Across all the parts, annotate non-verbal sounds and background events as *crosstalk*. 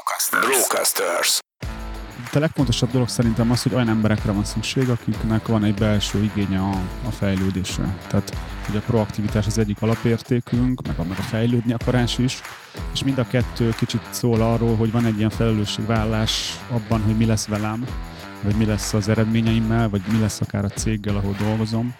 Brocasters. Brocasters. A legfontosabb dolog szerintem az, hogy olyan emberekre van szükség, akiknek van egy belső igénye a, a fejlődésre. Tehát, hogy a proaktivitás az egyik alapértékünk, meg a, meg a fejlődni akarás is, és mind a kettő kicsit szól arról, hogy van egy ilyen felelősségvállás abban, hogy mi lesz velem, vagy mi lesz az eredményeimmel, vagy mi lesz akár a céggel, ahol dolgozom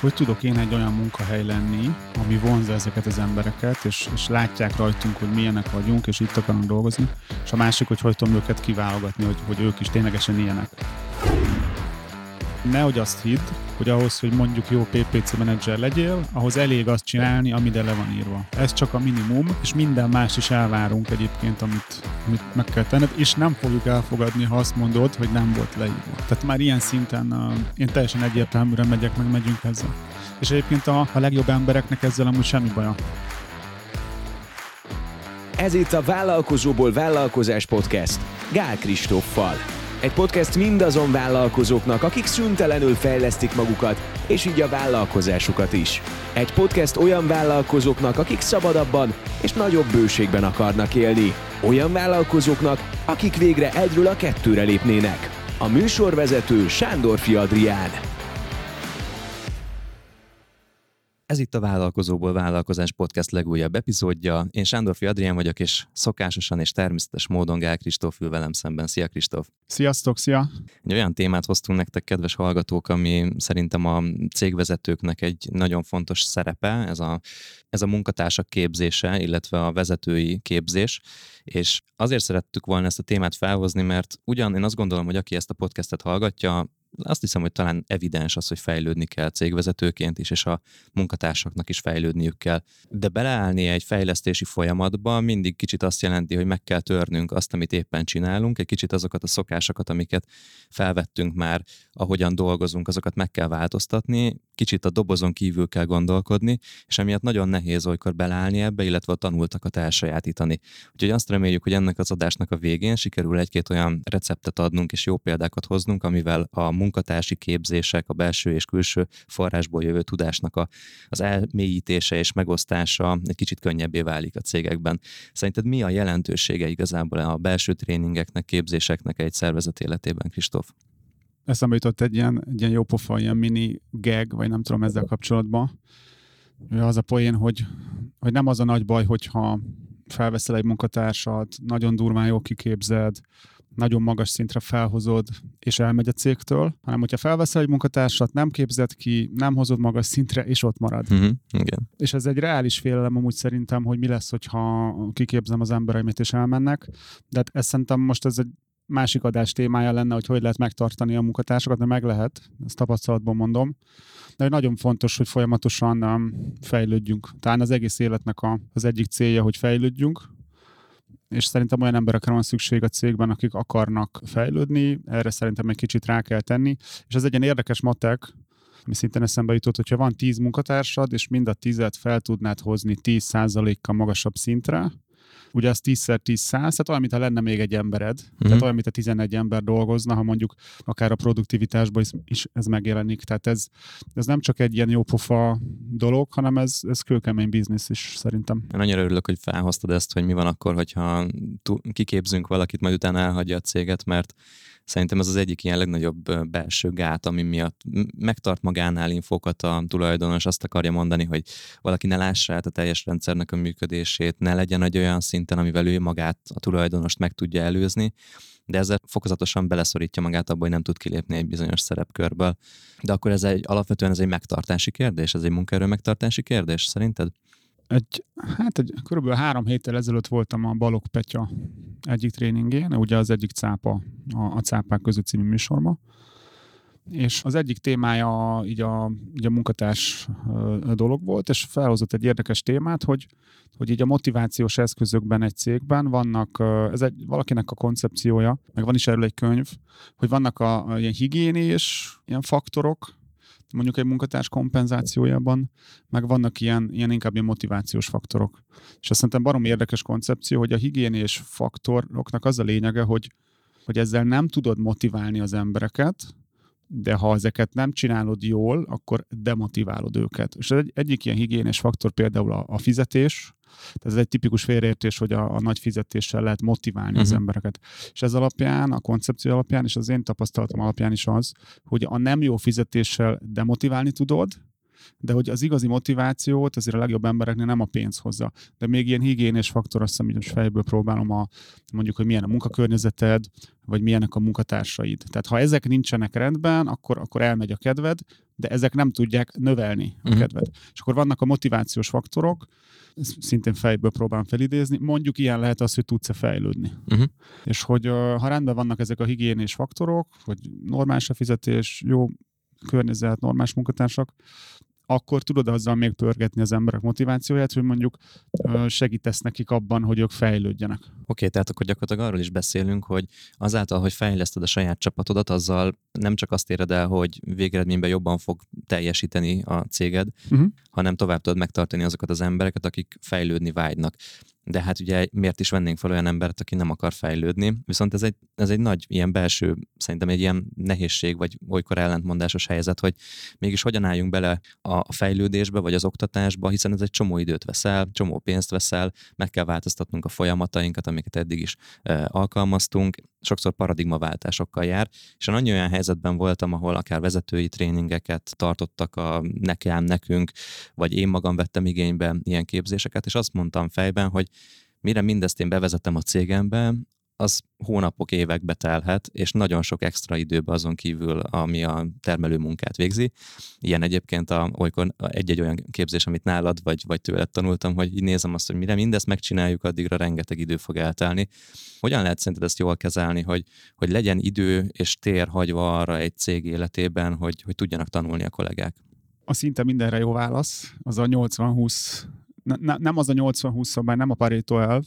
hogy tudok én egy olyan munkahely lenni, ami vonza ezeket az embereket, és, és látják rajtunk, hogy milyenek vagyunk, és itt akarunk dolgozni, és a másik, hogy hogy tudom őket kiválogatni, hogy, hogy ők is ténylegesen ilyenek nehogy azt hidd, hogy ahhoz, hogy mondjuk jó PPC menedzser legyél, ahhoz elég azt csinálni, ami le van írva. Ez csak a minimum, és minden más is elvárunk egyébként, amit, amit meg kell tenned, és nem fogjuk elfogadni, ha azt mondod, hogy nem volt leírva. Tehát már ilyen szinten uh, én teljesen egyértelműen megyek, meg megyünk ezzel. És egyébként a, a legjobb embereknek ezzel amúgy semmi baja. Ez itt a Vállalkozóból Vállalkozás Podcast Gál Kristóffal. Egy podcast mindazon vállalkozóknak, akik szüntelenül fejlesztik magukat, és így a vállalkozásukat is. Egy podcast olyan vállalkozóknak, akik szabadabban és nagyobb bőségben akarnak élni. Olyan vállalkozóknak, akik végre egyről a kettőre lépnének. A műsorvezető Sándor Adrián. Ez itt a Vállalkozóból Vállalkozás Podcast legújabb epizódja. Én Sándorfi Adrián vagyok, és szokásosan és természetes módon Gál Kristóf ül velem szemben. Szia Kristóf! Sziasztok, szia! Egy olyan témát hoztunk nektek, kedves hallgatók, ami szerintem a cégvezetőknek egy nagyon fontos szerepe, ez a, ez a munkatársak képzése, illetve a vezetői képzés, és azért szerettük volna ezt a témát felhozni, mert ugyan én azt gondolom, hogy aki ezt a podcastet hallgatja, azt hiszem, hogy talán evidens az, hogy fejlődni kell cégvezetőként is, és a munkatársaknak is fejlődniük kell. De beleállni egy fejlesztési folyamatba mindig kicsit azt jelenti, hogy meg kell törnünk azt, amit éppen csinálunk, egy kicsit azokat a szokásokat, amiket felvettünk már, ahogyan dolgozunk, azokat meg kell változtatni, kicsit a dobozon kívül kell gondolkodni, és emiatt nagyon nehéz olykor beleállni ebbe, illetve a tanultakat elsajátítani. Úgyhogy azt reméljük, hogy ennek az adásnak a végén sikerül egy-két olyan receptet adnunk és jó példákat hoznunk, amivel a munkatársi képzések, a belső és külső forrásból jövő tudásnak a, az elmélyítése és megosztása egy kicsit könnyebbé válik a cégekben. Szerinted mi a jelentősége igazából a belső tréningeknek, képzéseknek egy szervezet életében, Kristóf? eszembe jutott egy ilyen, egy ilyen jó pofa, ilyen mini gag, vagy nem tudom ezzel kapcsolatban. Az a poén, hogy, hogy nem az a nagy baj, hogyha felveszel egy munkatársat, nagyon durván jól kiképzed, nagyon magas szintre felhozod, és elmegy a cégtől, hanem hogyha felveszel egy munkatársat, nem képzed ki, nem hozod magas szintre, és ott marad. Uh-huh, igen. És ez egy reális félelem amúgy szerintem, hogy mi lesz, hogyha kiképzem az embereimet, és elmennek. De hát ez szerintem most ez egy másik adás témája lenne, hogy hogy lehet megtartani a munkatársakat, de meg lehet, ezt tapasztalatban mondom. De nagyon fontos, hogy folyamatosan um, fejlődjünk. Talán az egész életnek a, az egyik célja, hogy fejlődjünk, és szerintem olyan emberekre van szükség a cégben, akik akarnak fejlődni, erre szerintem egy kicsit rá kell tenni, és ez egy ilyen érdekes matek, ami szintén eszembe jutott, hogyha van 10 munkatársad, és mind a tizet fel tudnád hozni 10%-kal magasabb szintre, ugye az 10-szer 10 száz, tehát olyan, mintha lenne még egy embered, uh-huh. tehát olyan, mint a 11 ember dolgozna, ha mondjuk akár a produktivitásban is, is ez megjelenik. Tehát ez, ez nem csak egy ilyen jópofa dolog, hanem ez, ez kőkemény biznisz is szerintem. Én annyira örülök, hogy felhoztad ezt, hogy mi van akkor, hogyha kiképzünk valakit, majd utána elhagyja a céget, mert Szerintem ez az egyik ilyen legnagyobb belső gát, ami miatt megtart magánál infókat a tulajdonos, azt akarja mondani, hogy valaki ne lássa át a teljes rendszernek a működését, ne legyen egy olyan szinten, amivel ő magát, a tulajdonost meg tudja előzni, de ezzel fokozatosan beleszorítja magát abba, hogy nem tud kilépni egy bizonyos szerepkörből. De akkor ez egy alapvetően ez egy megtartási kérdés, ez egy munkaerő megtartási kérdés, szerinted? Egy, hát egy, körülbelül három héttel ezelőtt voltam a Balog Petya egyik tréningén, ugye az egyik cápa, a, a cápák között című műsorban, és az egyik témája így a, így a munkatárs dolog volt, és felhozott egy érdekes témát, hogy, hogy így a motivációs eszközökben egy cégben vannak, ez egy valakinek a koncepciója, meg van is erről egy könyv, hogy vannak a, a ilyen higiénés ilyen faktorok, mondjuk egy munkatárs kompenzációjában, meg vannak ilyen, ilyen inkább ilyen motivációs faktorok. És azt szerintem barom érdekes koncepció, hogy a higiénés faktoroknak az a lényege, hogy, hogy ezzel nem tudod motiválni az embereket, de ha ezeket nem csinálod jól, akkor demotiválod őket. És egy, egyik ilyen higiénés faktor például a, a fizetés, Tehát ez egy tipikus félreértés, hogy a, a nagy fizetéssel lehet motiválni uh-huh. az Mhm. embereket. És ez alapján, a koncepció alapján, és az én tapasztalatom alapján is az, hogy a nem jó fizetéssel demotiválni tudod, de hogy az igazi motivációt azért a legjobb embereknél nem a pénz hozza. De még ilyen higiénés faktor, azt hiszem, hogy most fejből próbálom a, mondjuk, hogy milyen a munkakörnyezeted, vagy milyenek a munkatársaid. Tehát ha ezek nincsenek rendben, akkor, akkor elmegy a kedved, de ezek nem tudják növelni a Mhm. kedved. És akkor vannak a motivációs faktorok, ezt szintén fejből próbálom felidézni, mondjuk ilyen lehet az, hogy tudsz-e fejlődni. Mhm. És hogy ha rendben vannak ezek a higiénés faktorok, hogy normális a fizetés, jó környezet, normális munkatársak, akkor tudod azzal még pörgetni az emberek motivációját, hogy mondjuk segítesz nekik abban, hogy ők fejlődjenek. Oké, tehát akkor gyakorlatilag arról is beszélünk, hogy azáltal, hogy fejleszted a saját csapatodat, azzal nem csak azt éred el, hogy végeredményben jobban fog teljesíteni a céged, Uh-huh. hanem tovább tudod megtartani azokat az embereket, akik fejlődni vágynak. De hát ugye miért is vennénk fel olyan embert, aki nem akar fejlődni? Viszont ez egy, ez egy nagy ilyen belső, szerintem egy ilyen nehézség, vagy olykor ellentmondásos helyzet, hogy mégis hogyan álljunk bele a fejlődésbe, vagy az oktatásba, hiszen ez egy csomó időt veszel, csomó pénzt veszel, meg kell változtatnunk a folyamatainkat, amiket eddig is e, alkalmaztunk, sokszor paradigmaváltásokkal jár, és annyi olyan helyzetben voltam, ahol akár vezetői tréningeket tartottak a nekem, nekünk, vagy én magam vettem igénybe ilyen képzéseket, és azt mondtam fejben, hogy mire mindezt én bevezetem a cégembe, az hónapok, évekbe telhet, és nagyon sok extra időbe azon kívül, ami a termelő munkát végzi. Ilyen egyébként a, olykor egy-egy olyan képzés, amit nálad vagy, vagy tőled tanultam, hogy így nézem azt, hogy mire mindezt megcsináljuk, addigra rengeteg idő fog eltelni. Hogyan lehet szerinted ezt jól kezelni, hogy, hogy legyen idő és tér hagyva arra egy cég életében, hogy, hogy tudjanak tanulni a kollégák? A szinte mindenre jó válasz, az a 80-20, ne, ne, nem az a 80-20 szabály, nem a Pareto elv,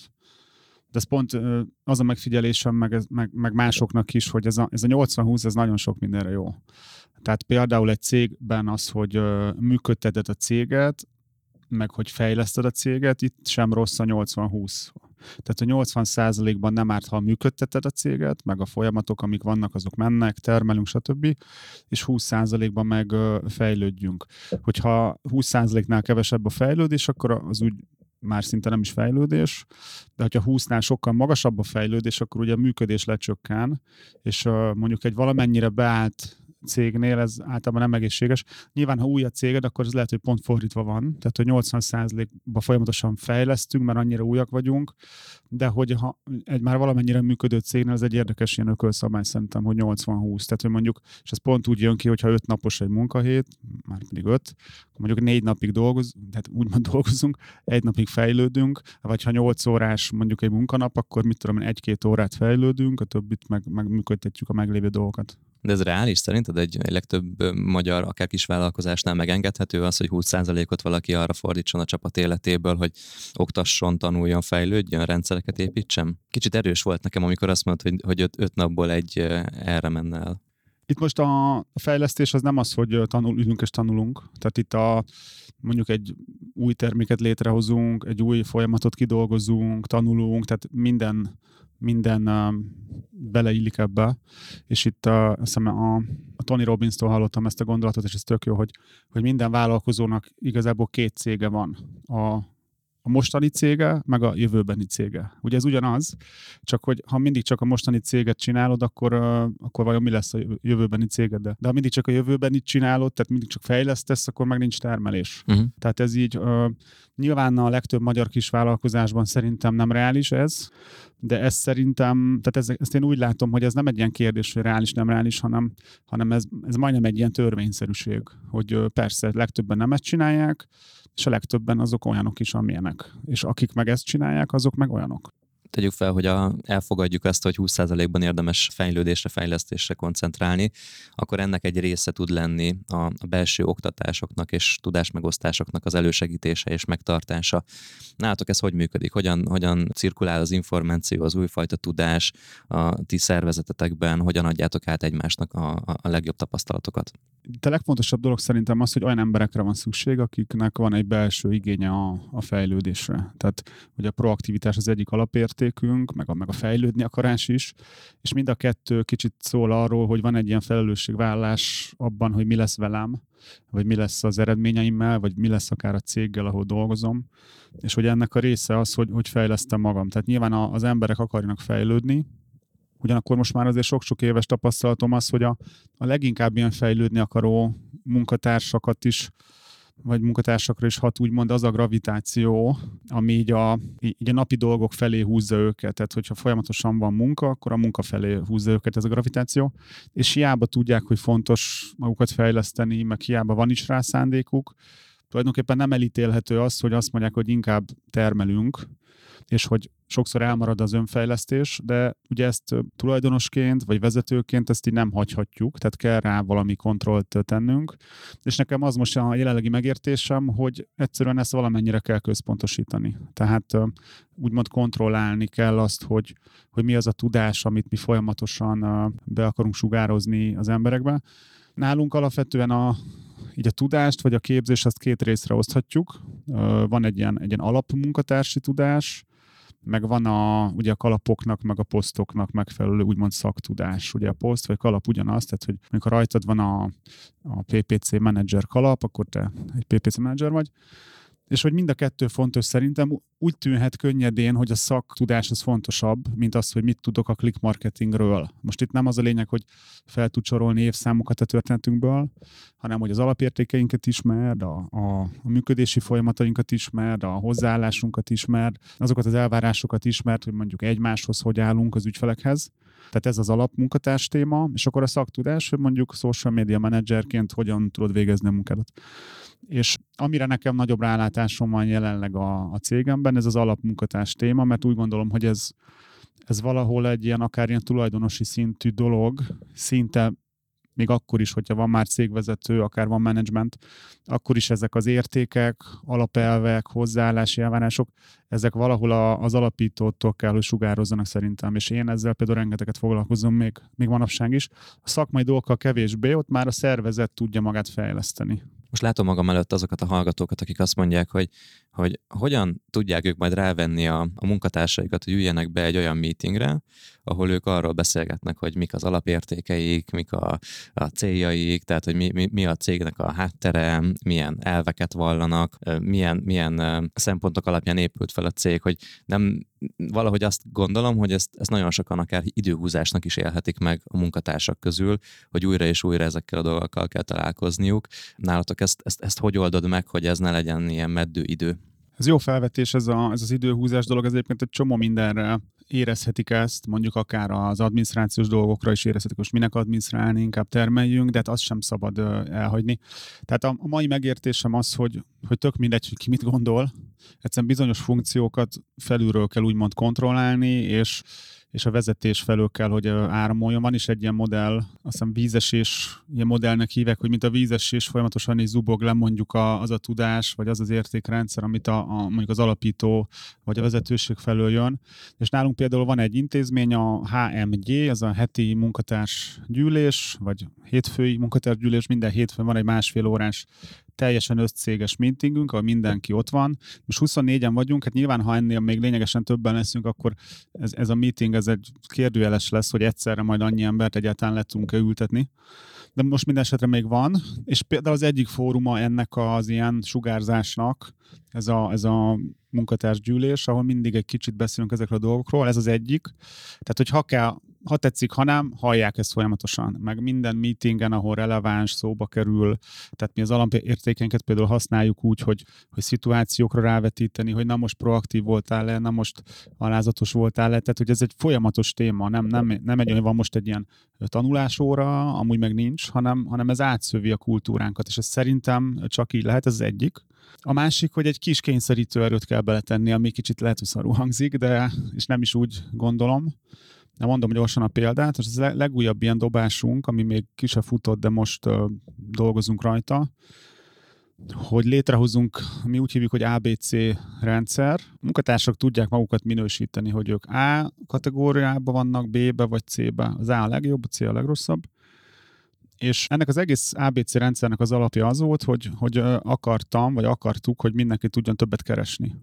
de ez pont az a megfigyelésem, meg, meg, meg másoknak is, hogy ez a, ez a 80-20, ez nagyon sok mindenre jó. Tehát például egy cégben az, hogy működteted a céget, meg hogy fejleszted a céget, itt sem rossz a 80-20. Tehát a 80%-ban nem árt, ha működteted a céget, meg a folyamatok, amik vannak, azok mennek, termelünk, stb. És 20%-ban meg fejlődjünk. Hogyha 20%-nál kevesebb a fejlődés, akkor az úgy már szinte nem is fejlődés, de hogyha 20-nál sokkal magasabb a fejlődés, akkor ugye a működés lecsökken, és mondjuk egy valamennyire beállt cégnél ez általában nem egészséges. Nyilván, ha új a céged, akkor ez lehet, hogy pont fordítva van, tehát hogy 80%-ba folyamatosan fejlesztünk, mert annyira újak vagyunk, de hogy ha egy már valamennyire működő cégnél, ez egy érdekes ilyen ökölszabály szerintem, hogy 80-20. Tehát, hogy mondjuk, és ez pont úgy jön ki, hogyha 5 napos egy munkahét, már pedig 5, mondjuk négy napig dolgozunk, tehát úgymond dolgozunk, egy napig fejlődünk, vagy ha 8 órás mondjuk egy munkanap, akkor mit tudom én, egy-két órát fejlődünk, a többit meg, meg működtetjük a meglévő dolgokat. De ez reális szerinted egy, egy legtöbb magyar, akár kisvállalkozásnál megengedhető az, hogy 20%-ot valaki arra fordítson a csapat életéből, hogy oktasson, tanuljon, fejlődjön, rendszereket építsen? Kicsit erős volt nekem, amikor azt mondtad, hogy, hogy öt, öt napból egy erre menne el. Itt most a fejlesztés az nem az, hogy tanul, ülünk és tanulunk. Tehát itt a, mondjuk egy új terméket létrehozunk, egy új folyamatot kidolgozunk, tanulunk, tehát minden, minden beleillik ebbe. És itt a, azt hiszem a, a Tony Robbins-tól hallottam ezt a gondolatot, és ez tök jó, hogy, hogy minden vállalkozónak igazából két cége van. A, a mostani cége, meg a jövőbeni cége. Ugye ez ugyanaz, csak hogy ha mindig csak a mostani céget csinálod, akkor, uh, akkor vajon mi lesz a jövőbeni céged? De ha mindig csak a jövőbenit csinálod, tehát mindig csak fejlesztesz, akkor meg nincs termelés. Uh-huh. Tehát ez így uh, nyilván a legtöbb magyar kis vállalkozásban szerintem nem reális ez, de ez szerintem, tehát ez, ezt én úgy látom, hogy ez nem egy ilyen kérdés, hogy reális, nem reális, hanem, hanem ez, ez majdnem egy ilyen törvényszerűség, hogy persze legtöbben nem ezt csinálják, és a legtöbben azok olyanok is, amilyenek. És akik meg ezt csinálják, azok meg olyanok. Tegyük fel, hogy a, elfogadjuk azt, hogy 20%-ban érdemes fejlődésre, fejlesztésre koncentrálni, akkor ennek egy része tud lenni a, a belső oktatásoknak és tudásmegosztásoknak az elősegítése és megtartása. Nálatok ez hogy működik? Hogyan, hogyan cirkulál az információ, az újfajta tudás a ti szervezetetekben? Hogyan adjátok át egymásnak a, a, legjobb tapasztalatokat? Itt a legfontosabb dolog szerintem az, hogy olyan emberekre van szükség, akiknek van egy belső igénye a, a fejlődésre. Tehát, hogy a proaktivitás az egyik alapértékünk, meg a, meg a fejlődni akarás is, és mind a kettő kicsit szól arról, hogy van egy ilyen felelősségvállás abban, hogy mi lesz velem, vagy mi lesz az eredményeimmel, vagy mi lesz akár a céggel, ahol dolgozom, és hogy ennek a része az, hogy, hogy fejlesztem magam. Tehát nyilván az emberek akarnak fejlődni, Ugyanakkor most már azért sok-sok éves tapasztalatom az, hogy a, a leginkább ilyen fejlődni akaró munkatársakat is vagy munkatársakra is hat úgymond az a gravitáció, ami így a, így a napi dolgok felé húzza őket. Tehát, hogyha folyamatosan van munka, akkor a munka felé húzza őket ez a gravitáció, és hiába tudják, hogy fontos magukat fejleszteni, meg hiába van is rá szándékuk, tulajdonképpen nem elítélhető az, hogy azt mondják, hogy inkább termelünk, és hogy sokszor elmarad az önfejlesztés, de ugye ezt tulajdonosként vagy vezetőként ezt így nem hagyhatjuk, tehát kell rá valami kontrollt tennünk, és nekem az most a jelenlegi megértésem, hogy egyszerűen ezt valamennyire kell központosítani. Tehát úgymond kontrollálni kell azt, hogy, hogy mi az a tudás, amit mi folyamatosan be akarunk sugározni az emberekbe. Nálunk alapvetően a, így a tudást, vagy a képzést azt két részre oszthatjuk. Van egy ilyen, egy ilyen alapmunkatársi tudás, meg van a, ugye a kalapoknak, meg a posztoknak megfelelő úgymond szaktudás. Ugye a poszt vagy kalap ugyanaz, tehát hogy amikor rajtad van a, a PPC manager kalap, akkor te egy PPC manager vagy, és hogy mind a kettő fontos szerintem, úgy tűnhet könnyedén, hogy a szaktudás az fontosabb, mint az, hogy mit tudok a click marketingről. Most itt nem az a lényeg, hogy fel tud sorolni évszámokat a történetünkből, hanem hogy az alapértékeinket ismerd, a, a, a működési folyamatainkat ismerd, a hozzáállásunkat ismerd, azokat az elvárásokat ismerd, hogy mondjuk egymáshoz hogy állunk az ügyfelekhez. Tehát ez az alapmunkatárs téma, és akkor a szaktudás, hogy mondjuk social media managerként hogyan tudod végezni a munkádat. És amire nekem nagyobb rálátásom van jelenleg a, a cégemben, ez az alapmunkatárs téma, mert úgy gondolom, hogy ez, ez valahol egy ilyen akár ilyen tulajdonosi szintű dolog, szinte még akkor is, hogyha van már cégvezető, akár van menedzsment, akkor is ezek az értékek, alapelvek, hozzáállási elvárások, ezek valahol a, az alapítótól kell, hogy sugározzanak szerintem, és én ezzel például rengeteget foglalkozom még, még manapság is. A szakmai dolgokkal kevésbé, ott már a szervezet tudja magát fejleszteni. Most látom magam előtt azokat a hallgatókat, akik azt mondják, hogy, hogy hogyan tudják ők majd rávenni a, a munkatársaikat, hogy üljenek be egy olyan meetingre, ahol ők arról beszélgetnek, hogy mik az alapértékeik, mik a, a céljaik, tehát hogy mi, mi, mi a cégnek a háttere, milyen elveket vallanak, milyen, milyen szempontok alapján épült fel a cég, hogy nem valahogy azt gondolom, hogy ezt, ezt nagyon sokan akár időhúzásnak is élhetik meg a munkatársak közül, hogy újra és újra ezekkel a dolgokkal kell találkozniuk. Nálatok ezt, ezt, ezt hogy oldod meg, hogy ez ne legyen ilyen meddő idő? Ez jó felvetés, ez, a, ez az időhúzás dolog, ez egyébként egy csomó mindenre érezhetik ezt, mondjuk akár az adminisztrációs dolgokra is érezhetik, most minek adminisztrálni, inkább termeljünk, de hát azt sem szabad elhagyni. Tehát a, a mai megértésem az, hogy, hogy tök mindegy, hogy ki mit gondol, egyszerűen bizonyos funkciókat felülről kell úgymond kontrollálni, és és a vezetés felől kell, hogy áramoljon. Van is egy ilyen modell, azt hiszem vízesés, ilyen modellnek hívek, hogy mint a vízesés folyamatosan is zubog le mondjuk a, az a tudás, vagy az az értékrendszer, amit a, a, mondjuk az alapító vagy a vezetőség felől jön. És nálunk például van egy intézmény, a HMG, az a heti munkatárs gyűlés, vagy hétfői munkatárs gyűlés, minden hétfőn van egy másfél órás teljesen összcéges meetingünk, ahol mindenki ott van. Most 24-en vagyunk, hát nyilván, ha ennél még lényegesen többen leszünk, akkor ez, ez a meeting ez egy kérdőjeles lesz, hogy egyszerre majd annyi embert egyáltalán le tudunk ültetni. De most minden esetre még van, és például az egyik fóruma ennek az ilyen sugárzásnak, ez a, ez a munkatársgyűlés, ahol mindig egy kicsit beszélünk ezekről a dolgokról, ez az egyik. Tehát, hogy ha kell ha tetszik, ha nem, hallják ezt folyamatosan. Meg minden meetingen, ahol releváns szóba kerül, tehát mi az alapértékeinket például használjuk úgy, hogy, hogy szituációkra rávetíteni, hogy na most proaktív voltál le, na most alázatos voltál le, tehát hogy ez egy folyamatos téma, nem, nem, nem egy olyan, van most egy ilyen tanulásóra, amúgy meg nincs, hanem, hanem ez átszövi a kultúránkat, és ez szerintem csak így lehet, ez az egyik. A másik, hogy egy kis kényszerítő erőt kell beletenni, ami kicsit lehet, hogy szarú hangzik, de és nem is úgy gondolom, nem mondom gyorsan a példát, és ez a legújabb ilyen dobásunk, ami még ki se futott, de most uh, dolgozunk rajta, hogy létrehozunk, mi úgy hívjuk, hogy ABC rendszer. A munkatársak tudják magukat minősíteni, hogy ők A kategóriában vannak, B-be vagy C-be. Az A a legjobb, a C a legrosszabb. És ennek az egész ABC rendszernek az alapja az volt, hogy, hogy akartam, vagy akartuk, hogy mindenki tudjon többet keresni.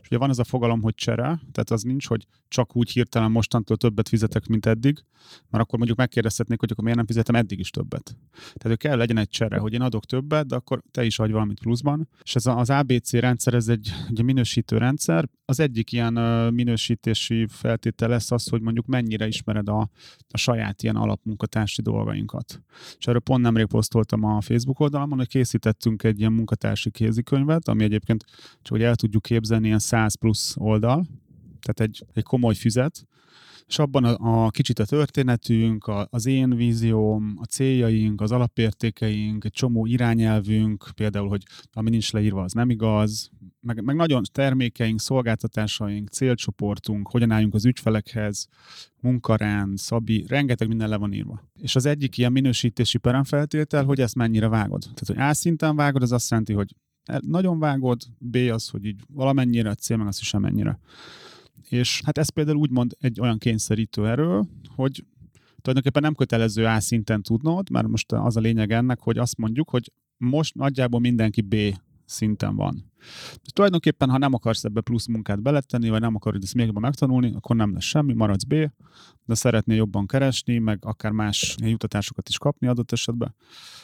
És ugye van ez a fogalom, hogy csere, tehát az nincs, hogy csak úgy hirtelen mostantól többet fizetek, mint eddig, mert akkor mondjuk megkérdezhetnék, hogy akkor miért nem fizetem eddig is többet. Tehát hogy kell legyen egy csere, hogy én adok többet, de akkor te is adj valamit pluszban. És ez az ABC rendszer, ez egy, egy minősítő rendszer. Az egyik ilyen minősítési feltétel lesz az, hogy mondjuk mennyire ismered a, a saját ilyen alapmunkatársi dolgainkat. És erről pont nemrég posztoltam a Facebook oldalamon, hogy készítettünk egy ilyen munkatársi kézikönyvet, ami egyébként csak hogy el tudjuk képzelni, ilyen 100 plusz oldal, tehát egy, egy komoly füzet, és abban a, a kicsit a történetünk, a, az én vízióm, a céljaink, az alapértékeink, egy csomó irányelvünk, például, hogy ami nincs leírva, az nem igaz, meg, meg nagyon termékeink, szolgáltatásaink, célcsoportunk, hogyan álljunk az ügyfelekhez, munkarend, szabi, rengeteg minden le van írva. És az egyik ilyen minősítési peremfeltétel, hogy ezt mennyire vágod. Tehát, hogy A szinten vágod, az azt jelenti, hogy nagyon vágod, B az, hogy így valamennyire, C meg az is semennyire. És hát ez például úgymond egy olyan kényszerítő erő, hogy tulajdonképpen nem kötelező A szinten tudnod, mert most az a lényeg ennek, hogy azt mondjuk, hogy most nagyjából mindenki B szinten van. És tulajdonképpen, ha nem akarsz ebbe plusz munkát beletenni, vagy nem akarod ezt még jobban megtanulni, akkor nem lesz semmi, maradsz B, de szeretnél jobban keresni, meg akár más jutatásokat is kapni adott esetben,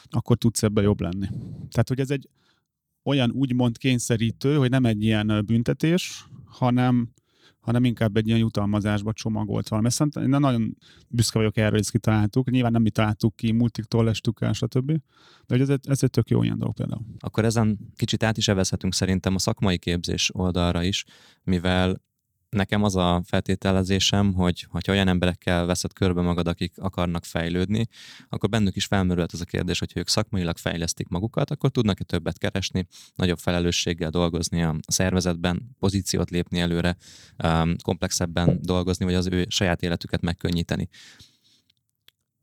akkor tudsz ebbe jobb lenni. Tehát, hogy ez egy olyan úgymond kényszerítő, hogy nem egy ilyen büntetés, hanem hanem inkább egy ilyen jutalmazásba csomagolt valami. Ezt én nagyon büszke vagyok erre, hogy ezt kitaláltuk. Nyilván nem mi találtuk ki, multiktól lestük el, stb. De hogy ez ez egy tök jó ilyen dolog például. Akkor ezen kicsit át is evezhetünk szerintem a szakmai képzés oldalra is, mivel nekem az a feltételezésem, hogy ha olyan emberekkel veszed körbe magad, akik akarnak fejlődni, akkor bennük is felmerült az a kérdés, hogy ők szakmailag fejlesztik magukat, akkor tudnak-e többet keresni, nagyobb felelősséggel dolgozni a szervezetben, pozíciót lépni előre, komplexebben dolgozni, vagy az ő saját életüket megkönnyíteni.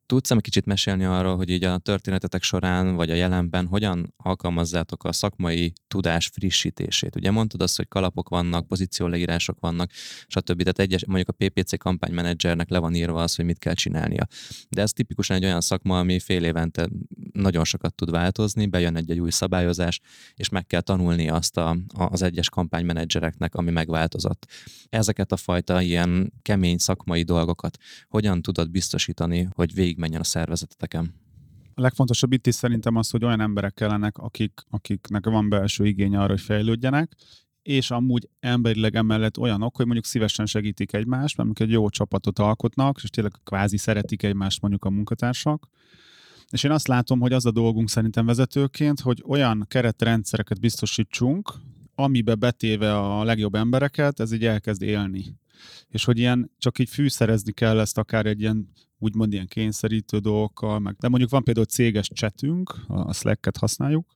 Tudsz egy kicsit mesélni arról, hogy így a történetetek során, vagy a jelenben hogyan alkalmazzátok a szakmai tudás frissítését? Ugye mondtad azt, hogy kalapok vannak, pozícióleírások vannak, stb. Tehát egyes, mondjuk a PPC kampánymenedzsernek le van írva az, hogy mit kell csinálnia. De ez tipikusan egy olyan szakma, ami fél évente nagyon sokat tud változni, bejön egy, egy új szabályozás, és meg kell tanulni azt a, az egyes kampánymenedzsereknek, ami megváltozott. Ezeket a fajta ilyen kemény szakmai dolgokat hogyan tudod biztosítani, hogy végig végigmenjen a szervezeteteken. A legfontosabb itt is szerintem az, hogy olyan emberek kellenek, akik, akiknek van belső igény arra, hogy fejlődjenek, és amúgy emberileg emellett olyanok, hogy mondjuk szívesen segítik egymást, mert egy jó csapatot alkotnak, és tényleg kvázi szeretik egymást mondjuk a munkatársak. És én azt látom, hogy az a dolgunk szerintem vezetőként, hogy olyan keretrendszereket biztosítsunk, amibe betéve a legjobb embereket, ez így elkezd élni. És hogy ilyen csak így fűszerezni kell ezt akár egy ilyen úgymond ilyen kényszerítő dolgokkal, meg, de mondjuk van például céges csetünk, a Slack-et használjuk,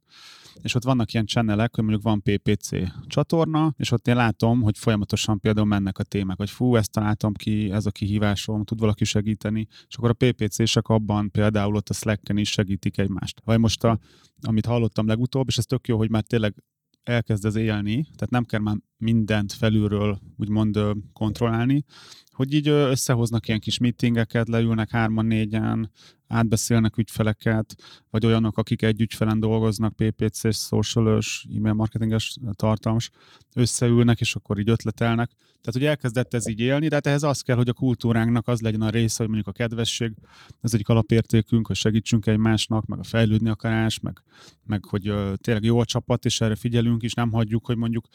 és ott vannak ilyen channelek, hogy mondjuk van PPC csatorna, és ott én látom, hogy folyamatosan például mennek a témák, hogy fú, ezt találtam ki, ez a kihívásom, tud valaki segíteni, és akkor a PPC-sek abban például ott a Slack-en is segítik egymást. Vagy most, a, amit hallottam legutóbb, és ez tök jó, hogy már tényleg elkezd ez élni, tehát nem kell már mindent felülről úgymond kontrollálni, hogy így összehoznak ilyen kis meetingeket, leülnek hárman, négyen, átbeszélnek ügyfeleket, vagy olyanok, akik egy ügyfelen dolgoznak, PPC-s, social e-mail marketinges, tartalmas, összeülnek, és akkor így ötletelnek. Tehát, hogy elkezdett ez így élni, de hát ehhez az kell, hogy a kultúránknak az legyen a része, hogy mondjuk a kedvesség, ez egy alapértékünk, hogy segítsünk egymásnak, meg a fejlődni akarás, meg, meg hogy tényleg jó a csapat, és erre figyelünk is, nem hagyjuk, hogy mondjuk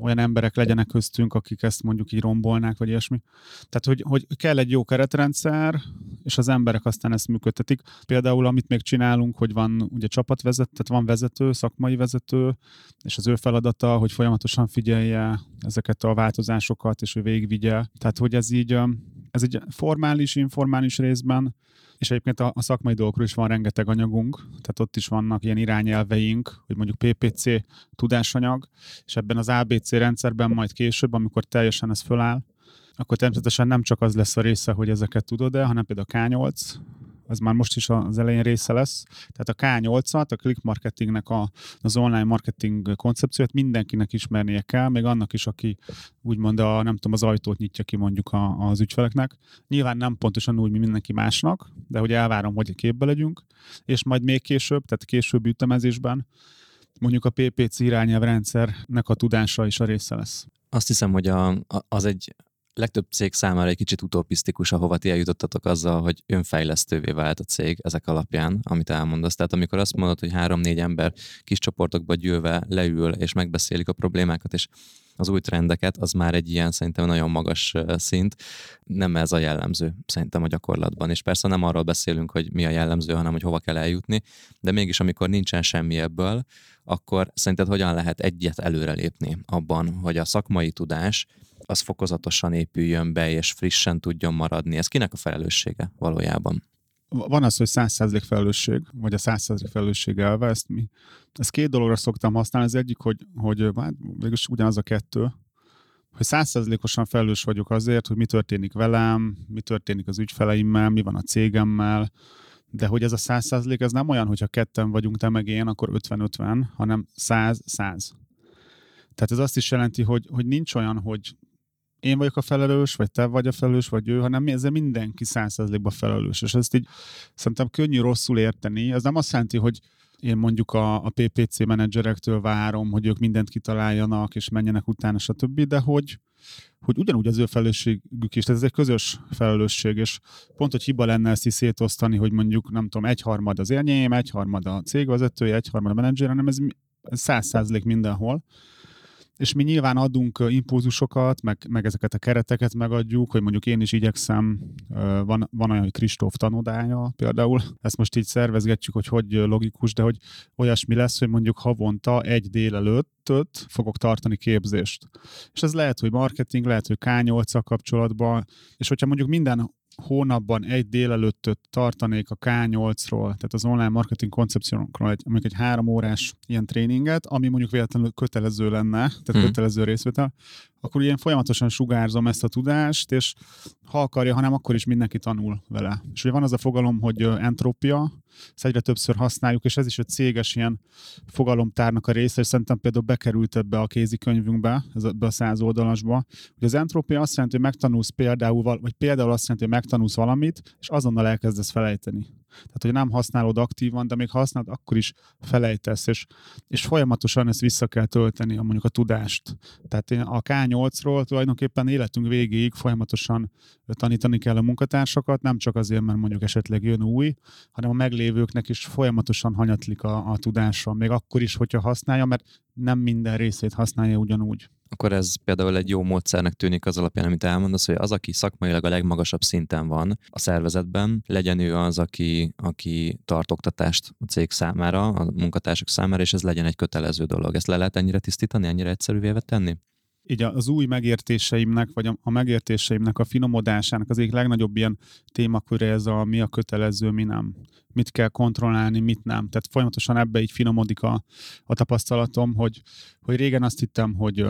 olyan emberek legyenek köztünk, akik ezt mondjuk így rombolnák, vagy ilyesmi. Tehát, hogy, hogy kell egy jó keretrendszer, és az emberek aztán ezt működtetik. Például, amit még csinálunk, hogy van ugye csapatvezető, tehát van vezető, szakmai vezető, és az ő feladata, hogy folyamatosan figyelje ezeket a változásokat, és ő végigvigye. Tehát, hogy ez így, ez egy formális, informális részben, és egyébként a, a szakmai dolgokról is van rengeteg anyagunk, tehát ott is vannak ilyen irányelveink, hogy mondjuk PPC tudásanyag, és ebben az ABC rendszerben majd később, amikor teljesen ez föláll, akkor természetesen nem csak az lesz a része, hogy ezeket tudod-e, hanem például a K8, az már most is az elején része lesz. Tehát a K8-at, a click marketingnek a, az online marketing koncepciót mindenkinek ismernie kell, még annak is, aki úgymond a, nem tudom, az ajtót nyitja ki mondjuk a, az ügyfeleknek. Nyilván nem pontosan úgy, mint mindenki másnak, de hogy elvárom, hogy képbe legyünk, és majd még később, tehát később ütemezésben mondjuk a PPC irányelvrendszernek a tudása is a része lesz. Azt hiszem, hogy a, az egy legtöbb cég számára egy kicsit utopisztikus, ahova ti eljutottatok azzal, hogy önfejlesztővé vált a cég ezek alapján, amit elmondasz. Tehát amikor azt mondod, hogy három-négy ember kis csoportokba gyűlve leül és megbeszélik a problémákat, és az új trendeket, az már egy ilyen szerintem nagyon magas szint. Nem ez a jellemző szerintem a gyakorlatban. És persze nem arról beszélünk, hogy mi a jellemző, hanem hogy hova kell eljutni, de mégis amikor nincsen semmi ebből, akkor szerinted hogyan lehet egyet előrelépni abban, hogy a szakmai tudás az fokozatosan épüljön be, és frissen tudjon maradni. Ez kinek a felelőssége valójában? Van az, hogy 100% felelősség, vagy a 100% felelősség elve, ezt mi, ezt két dologra szoktam használni. Az egyik, hogy, hogy hát, végülis ugyanaz a kettő, hogy százszerzelékosan felelős vagyok azért, hogy mi történik velem, mi történik az ügyfeleimmel, mi van a cégemmel, de hogy ez a száz százalék, ez nem olyan, hogyha ketten vagyunk, te meg én, akkor 50-50, hanem 100-100. Tehát ez azt is jelenti, hogy, hogy nincs olyan, hogy én vagyok a felelős, vagy te vagy a felelős, vagy ő, hanem ezzel mindenki százszerzelékben felelős. És ezt így szerintem könnyű rosszul érteni. Ez nem azt jelenti, hogy én mondjuk a, a PPC menedzserektől várom, hogy ők mindent kitaláljanak, és menjenek utána, stb., de hogy, hogy ugyanúgy az ő felelősségük is, tehát ez egy közös felelősség, és pont, hogy hiba lenne ezt is szétosztani, hogy mondjuk, nem tudom, egyharmad az élnyém, egyharmad a cégvezetője, egyharmad a menedzser, hanem ez száz százalék mindenhol és mi nyilván adunk impulzusokat, meg, meg ezeket a kereteket megadjuk, hogy mondjuk én is igyekszem, van, van olyan, hogy Kristóf tanodája például, ezt most így szervezgetjük, hogy hogy logikus, de hogy olyasmi lesz, hogy mondjuk havonta egy délelőttöt fogok tartani képzést. És ez lehet, hogy marketing, lehet, hogy K8-szal kapcsolatban, és hogyha mondjuk minden hónapban egy délelőttöt tartanék a K8-ról, tehát az online marketing koncepciónkról, egy, mondjuk egy három órás ilyen tréninget, ami mondjuk véletlenül kötelező lenne, tehát mm. kötelező részvétel, akkor ilyen folyamatosan sugárzom ezt a tudást, és ha akarja, hanem akkor is mindenki tanul vele. És ugye van az a fogalom, hogy entrópia, ezt egyre többször használjuk, és ez is egy céges ilyen fogalomtárnak a része, és szerintem például bekerült ebbe a kézikönyvünkbe, ebbe a száz oldalasba, hogy az entrópia azt jelenti, hogy megtanulsz például, vagy például azt jelenti, hogy megtanulsz valamit, és azonnal elkezdesz felejteni. Tehát, hogy nem használod aktívan, de még ha használod, akkor is felejtesz, és, és folyamatosan ezt vissza kell tölteni, a mondjuk a tudást. Tehát én a K8-ról tulajdonképpen életünk végéig folyamatosan tanítani kell a munkatársakat, nem csak azért, mert mondjuk esetleg jön új, hanem a meglévőknek is folyamatosan hanyatlik a, a tudása, még akkor is, hogyha használja, mert nem minden részét használja ugyanúgy akkor ez például egy jó módszernek tűnik az alapján, amit elmondasz, hogy az, aki szakmailag a legmagasabb szinten van a szervezetben, legyen ő az, aki, aki tart oktatást a cég számára, a munkatársak számára, és ez legyen egy kötelező dolog. Ezt le lehet ennyire tisztítani, ennyire egyszerűvé tenni? Így az új megértéseimnek, vagy a megértéseimnek a finomodásának az egyik legnagyobb ilyen témaköre ez a mi a kötelező, mi nem mit kell kontrollálni, mit nem. Tehát folyamatosan ebbe így finomodik a, a tapasztalatom, hogy, hogy régen azt hittem, hogy,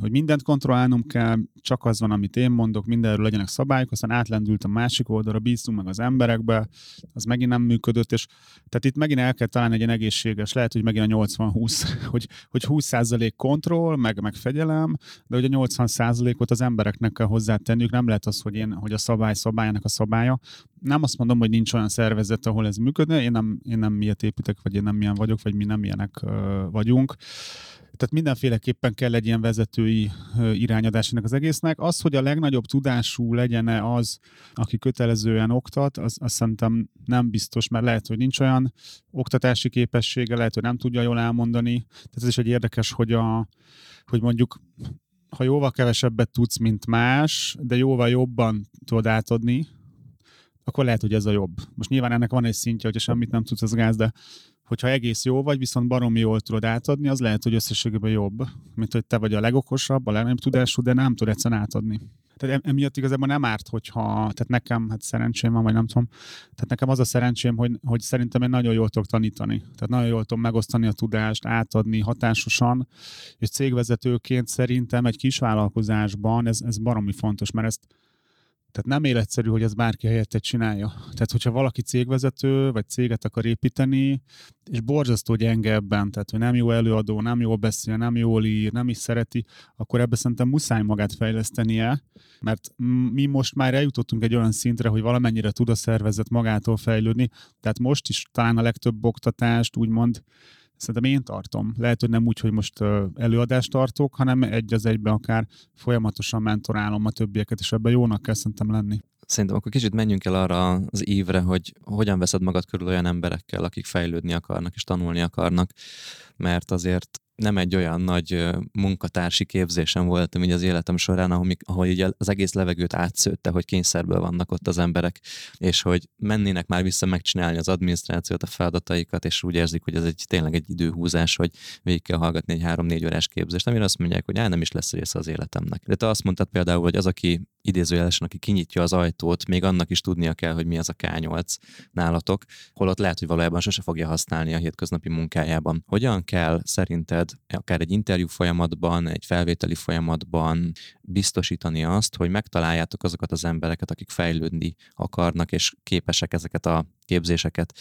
hogy mindent kontrollálnom kell, csak az van, amit én mondok, mindenről legyenek szabályok, aztán átlendült a másik oldalra, bíztunk meg az emberekbe, az megint nem működött, és tehát itt megint el kell találni egy ilyen egészséges, lehet, hogy megint a 80-20, *laughs* hogy, hogy 20% kontroll, meg, meg fegyelem, de hogy a 80%-ot az embereknek kell hozzátenniük, nem lehet az, hogy én, hogy a szabály szabályának a szabálya. Nem azt mondom, hogy nincs olyan szervezet, ahol ez működne, én nem, én nem miért építek, vagy én nem milyen vagyok, vagy mi nem milyenek uh, vagyunk. Tehát mindenféleképpen kell egy ilyen vezetői irányadás ennek az egésznek. Az, hogy a legnagyobb tudású legyen az, aki kötelezően oktat, az, az szerintem nem biztos, mert lehet, hogy nincs olyan oktatási képessége, lehet, hogy nem tudja jól elmondani. Tehát ez is egy érdekes, hogy, a, hogy mondjuk ha jóval kevesebbet tudsz, mint más, de jóval jobban tudod átadni, akkor lehet, hogy ez a jobb. Most nyilván ennek van egy szintje, hogyha semmit nem tudsz, az gáz, de hogyha egész jó vagy, viszont baromi jól tudod átadni, az lehet, hogy összességében jobb, mint hogy te vagy a legokosabb, a legnagyobb tudású, de nem tud egyszerűen átadni. Tehát emiatt igazából nem árt, hogyha, tehát nekem, hát szerencsém van, vagy nem tudom, tehát nekem az a szerencsém, hogy, hogy szerintem én nagyon jól tudok tanítani. Tehát nagyon jól tudom megosztani a tudást, átadni hatásosan, és cégvezetőként szerintem egy kis vállalkozásban ez, ez baromi fontos, mert ezt tehát nem életszerű, hogy ez bárki helyette csinálja. Tehát, hogyha valaki cégvezető, vagy céget akar építeni, és borzasztó gyenge ebben, tehát, hogy nem jó előadó, nem jól beszél, nem jól ír, nem is szereti, akkor ebbe szerintem muszáj magát fejlesztenie, mert mi most már eljutottunk egy olyan szintre, hogy valamennyire tud a szervezet magától fejlődni, tehát most is talán a legtöbb oktatást úgymond Szerintem én tartom. Lehet, hogy nem úgy, hogy most előadást tartok, hanem egy az egyben akár folyamatosan mentorálom a többieket, és ebben jónak kell szerintem lenni. Szerintem akkor kicsit menjünk el arra az évre, hogy hogyan veszed magad körül olyan emberekkel, akik fejlődni akarnak és tanulni akarnak, mert azért nem egy olyan nagy munkatársi képzésem voltam így az életem során, ahol, ahol így az egész levegőt átszőtte, hogy kényszerből vannak ott az emberek, és hogy mennének már vissza megcsinálni az adminisztrációt, a feladataikat, és úgy érzik, hogy ez egy tényleg egy időhúzás, hogy végig kell hallgatni egy három-négy órás képzést, amire azt mondják, hogy nem is lesz része az életemnek. De te azt mondtad például, hogy az, aki idézőjelesen, aki kinyitja az ajtót, még annak is tudnia kell, hogy mi az a K8 nálatok, holott lehet, hogy valójában sose fogja használni a hétköznapi munkájában. Hogyan kell szerinted akár egy interjú folyamatban, egy felvételi folyamatban biztosítani azt, hogy megtaláljátok azokat az embereket, akik fejlődni akarnak, és képesek ezeket a képzéseket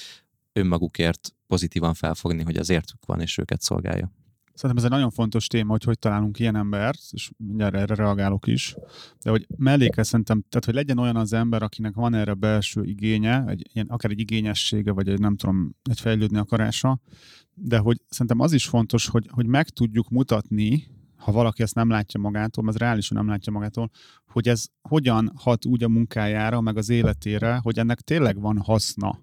önmagukért pozitívan felfogni, hogy az értük van, és őket szolgálja. Szerintem ez egy nagyon fontos téma, hogy hogy találunk ilyen embert, és mindjárt erre reagálok is, de hogy melléke szerintem, tehát hogy legyen olyan az ember, akinek van erre belső igénye, egy, ilyen, akár egy igényessége, vagy egy nem tudom, egy fejlődni akarása, de hogy szerintem az is fontos, hogy, hogy meg tudjuk mutatni, ha valaki ezt nem látja magától, ez reálisan nem látja magától, hogy ez hogyan hat úgy a munkájára, meg az életére, hogy ennek tényleg van haszna.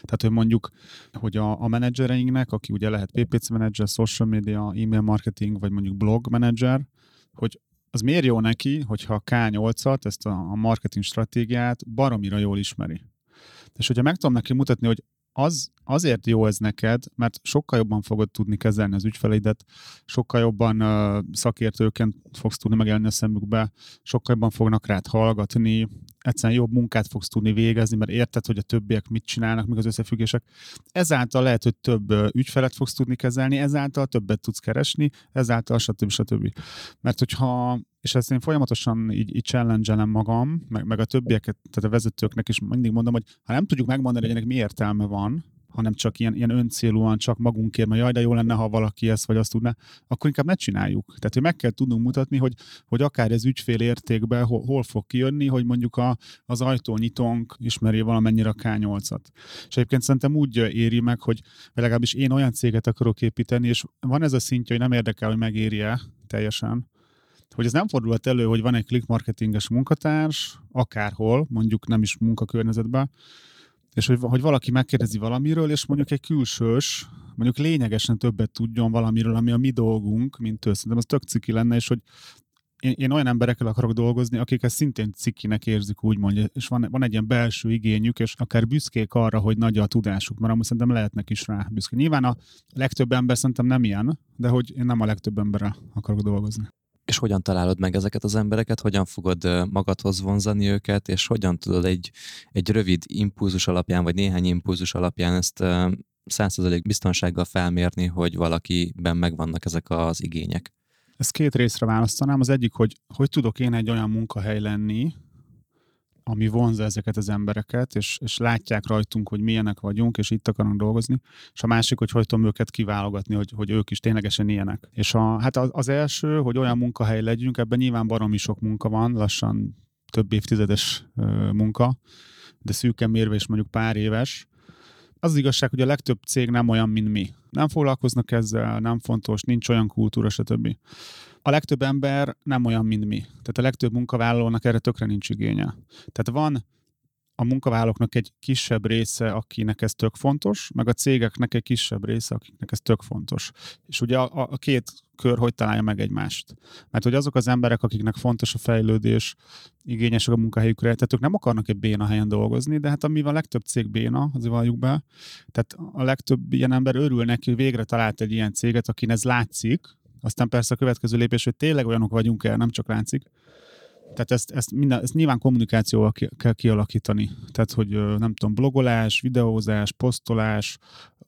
Tehát, hogy mondjuk, hogy a, a menedzsereinknek, aki ugye lehet PPC menedzser, social media, email marketing, vagy mondjuk blog menedzser, hogy az miért jó neki, hogyha a K8-at, ezt a, a marketing stratégiát baromira jól ismeri. És hogyha meg tudom neki mutatni, hogy az, azért jó ez neked, mert sokkal jobban fogod tudni kezelni az ügyfeleidet, sokkal jobban uh, szakértőként fogsz tudni megjelenni a szemükbe, sokkal jobban fognak rád hallgatni, egyszerűen jobb munkát fogsz tudni végezni, mert érted, hogy a többiek mit csinálnak, még az összefüggések. Ezáltal lehet, hogy több ügyfelet fogsz tudni kezelni, ezáltal többet tudsz keresni, ezáltal stb. stb. Mert hogyha és ezt én folyamatosan így, így challenge magam, meg, meg a többieket, tehát a vezetőknek is mindig mondom, hogy ha nem tudjuk megmondani, hogy ennek mi értelme van, hanem csak ilyen, ilyen öncélúan, csak magunkért, mert jaj, de jó lenne, ha valaki ezt vagy azt tudná, akkor inkább ne csináljuk. Tehát, hogy meg kell tudnunk mutatni, hogy, hogy akár ez ügyfél értékben hol, hol fog kijönni, hogy mondjuk a, az ajtónyitónk ismeri valamennyire a K8-at. És egyébként szerintem úgy éri meg, hogy legalábbis én olyan céget akarok építeni, és van ez a szintje, hogy nem érdekel, hogy megéri-e teljesen, hogy ez nem fordulhat elő, hogy van egy click marketinges munkatárs, akárhol, mondjuk nem is munkakörnyezetben, és hogy, hogy valaki megkérdezi valamiről, és mondjuk egy külsős, mondjuk lényegesen többet tudjon valamiről, ami a mi dolgunk, mint ő. Szerintem az tök ciki lenne, és hogy én, én olyan emberekkel akarok dolgozni, akik ezt szintén cikinek érzik, úgymond, és van, van egy ilyen belső igényük, és akár büszkék arra, hogy nagy a tudásuk, mert amúgy szerintem lehetnek is rá büszke. Nyilván a legtöbb ember szerintem nem ilyen, de hogy én nem a legtöbb emberrel akarok dolgozni és hogyan találod meg ezeket az embereket, hogyan fogod magadhoz vonzani őket, és hogyan tudod egy, egy rövid impulzus alapján, vagy néhány impulzus alapján ezt százszerzalék biztonsággal felmérni, hogy valakiben megvannak ezek az igények? Ezt két részre választanám. Az egyik, hogy hogy tudok én egy olyan munkahely lenni, ami vonza ezeket az embereket, és, és látják rajtunk, hogy milyenek vagyunk, és itt akarunk dolgozni, és a másik, hogy hogy tudom őket kiválogatni, hogy, hogy ők is ténylegesen ilyenek. És a, hát az, első, hogy olyan munkahely legyünk, ebben nyilván baromi sok munka van, lassan több évtizedes munka, de szűken mérve is mondjuk pár éves. Az, az igazság, hogy a legtöbb cég nem olyan, mint mi. Nem foglalkoznak ezzel, nem fontos, nincs olyan kultúra, stb a legtöbb ember nem olyan, mint mi. Tehát a legtöbb munkavállalónak erre tökre nincs igénye. Tehát van a munkavállalóknak egy kisebb része, akinek ez tök fontos, meg a cégeknek egy kisebb része, akiknek ez tök fontos. És ugye a, a két kör hogy találja meg egymást. Mert hogy azok az emberek, akiknek fontos a fejlődés, igényesek a munkahelyükre, tehát ők nem akarnak egy béna helyen dolgozni, de hát amivel a legtöbb cég béna, azért valljuk be, tehát a legtöbb ilyen ember örül neki, hogy végre talált egy ilyen céget, akin ez látszik, aztán persze a következő lépés, hogy tényleg olyanok vagyunk el, nem csak látszik. Tehát ezt, ezt, minden, ezt nyilván kommunikációval ki, kell kialakítani. Tehát, hogy nem tudom, blogolás, videózás, posztolás,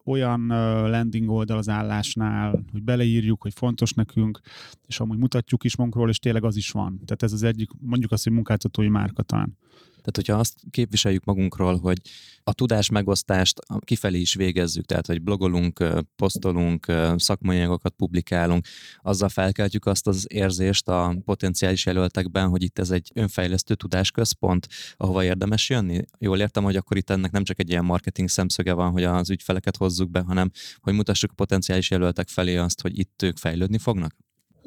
olyan landing oldal az állásnál, hogy beleírjuk, hogy fontos nekünk, és amúgy mutatjuk is magunkról, és tényleg az is van. Tehát ez az egyik, mondjuk azt, hogy munkáltatói márka talán. Tehát, hogyha azt képviseljük magunkról, hogy a tudás megosztást kifelé is végezzük, tehát, hogy blogolunk, posztolunk, szakmai anyagokat publikálunk, azzal felkeltjük azt az érzést a potenciális jelöltekben, hogy itt ez egy önfejlesztő tudásközpont, ahova érdemes jönni. Jól értem, hogy akkor itt ennek nem csak egy ilyen marketing szemszöge van, hogy az ügyfeleket hozzuk be, hanem hogy mutassuk a potenciális jelöltek felé azt, hogy itt ők fejlődni fognak?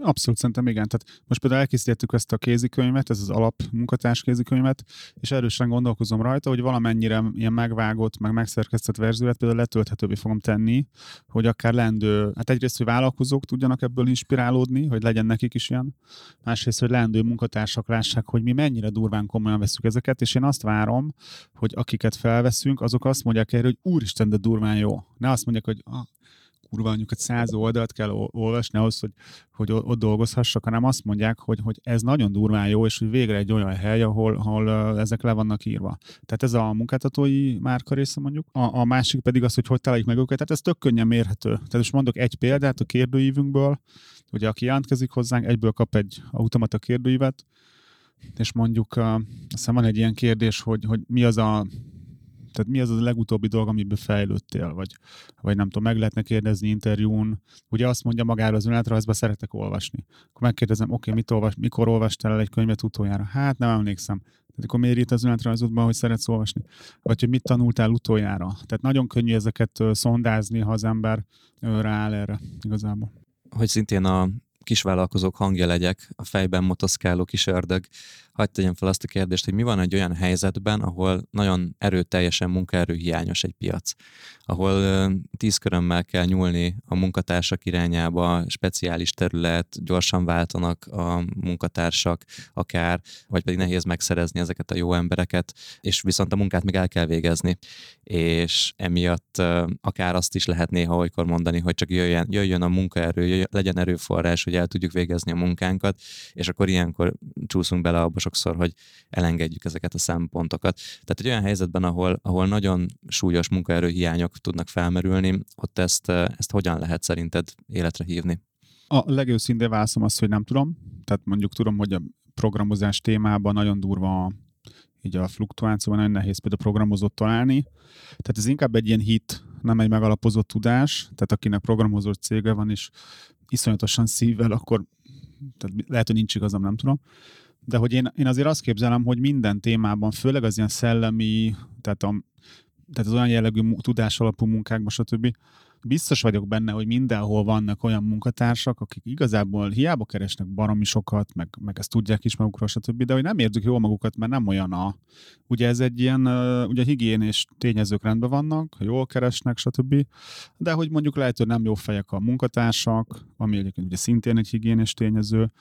Abszolút szerintem igen. Tehát most például elkészítettük ezt a kézikönyvet, ez az alap munkatárs kézikönyvet, és erősen gondolkozom rajta, hogy valamennyire ilyen megvágott, meg megszerkesztett verziót például letölthetővé fogom tenni, hogy akár lendő, hát egyrészt, hogy vállalkozók tudjanak ebből inspirálódni, hogy legyen nekik is ilyen, másrészt, hogy lendő munkatársak lássák, hogy mi mennyire durván komolyan veszük ezeket, és én azt várom, hogy akiket felveszünk, azok azt mondják erre, hogy úristen, de durván jó. Ne azt mondják, hogy ah, kurva anyukat száz oldalt kell olvasni ahhoz, hogy, hogy ott dolgozhassak, hanem azt mondják, hogy, hogy ez nagyon durván jó, és hogy végre egy olyan hely, ahol, ahol ezek le vannak írva. Tehát ez a munkáltatói márka része mondjuk. A, a másik pedig az, hogy hogy találjuk meg őket. Tehát ez tök könnyen mérhető. Tehát most mondok egy példát a kérdőívünkből, ugye aki jelentkezik hozzánk, egyből kap egy automata kérdőívet, és mondjuk azt hiszem van egy ilyen kérdés, hogy, hogy mi az a tehát mi az a legutóbbi dolog, amiből fejlődtél, vagy, vagy nem tudom, meg lehetne kérdezni interjún. Ugye azt mondja magáról az önéletrajzba, szeretek olvasni. Akkor megkérdezem, oké, okay, mit olvas, mikor olvastál el egy könyvet utoljára? Hát nem emlékszem. Tehát akkor miért írt az önéletrajzodban, hogy szeretsz olvasni? Vagy hogy mit tanultál utoljára? Tehát nagyon könnyű ezeket szondázni, ha az ember rááll erre igazából. Hogy szintén a kisvállalkozók hangja legyek, a fejben motoszkáló kis ördög, hagyd tegyem fel azt a kérdést, hogy mi van egy olyan helyzetben, ahol nagyon erőteljesen munkaerőhiányos egy piac, ahol tíz körömmel kell nyúlni a munkatársak irányába, speciális terület, gyorsan váltanak a munkatársak akár, vagy pedig nehéz megszerezni ezeket a jó embereket, és viszont a munkát még el kell végezni, és emiatt akár azt is lehet néha olykor mondani, hogy csak jöjjön, jöjjön a munkaerő, jöjjön, legyen erőforrás, hogy el tudjuk végezni a munkánkat, és akkor ilyenkor csúszunk bele abba sokszor, hogy elengedjük ezeket a szempontokat. Tehát egy olyan helyzetben, ahol, ahol nagyon súlyos munkaerőhiányok tudnak felmerülni, ott ezt, ezt hogyan lehet szerinted életre hívni? A legőszintén válaszom azt, hogy nem tudom. Tehát mondjuk tudom, hogy a programozás témában nagyon durva így a fluktuációban nagyon nehéz például programozót találni. Tehát ez inkább egy ilyen hit, nem egy megalapozott tudás, tehát akinek programozott cége van, és iszonyatosan szívvel, akkor tehát lehet, hogy nincs igazam, nem tudom. De hogy én, én azért azt képzelem, hogy minden témában, főleg az ilyen szellemi, tehát, a, tehát az olyan jellegű tudás alapú munkákban, stb biztos vagyok benne, hogy mindenhol vannak olyan munkatársak, akik igazából hiába keresnek baromi sokat, meg, meg ezt tudják is magukról, stb., de hogy nem érzik jól magukat, mert nem olyan a... Ugye ez egy ilyen, ugye higiénés tényezők rendben vannak, jól keresnek, stb., de hogy mondjuk lehet, hogy nem jó fejek a munkatársak, ami egyébként ugye szintén egy higiénés tényező,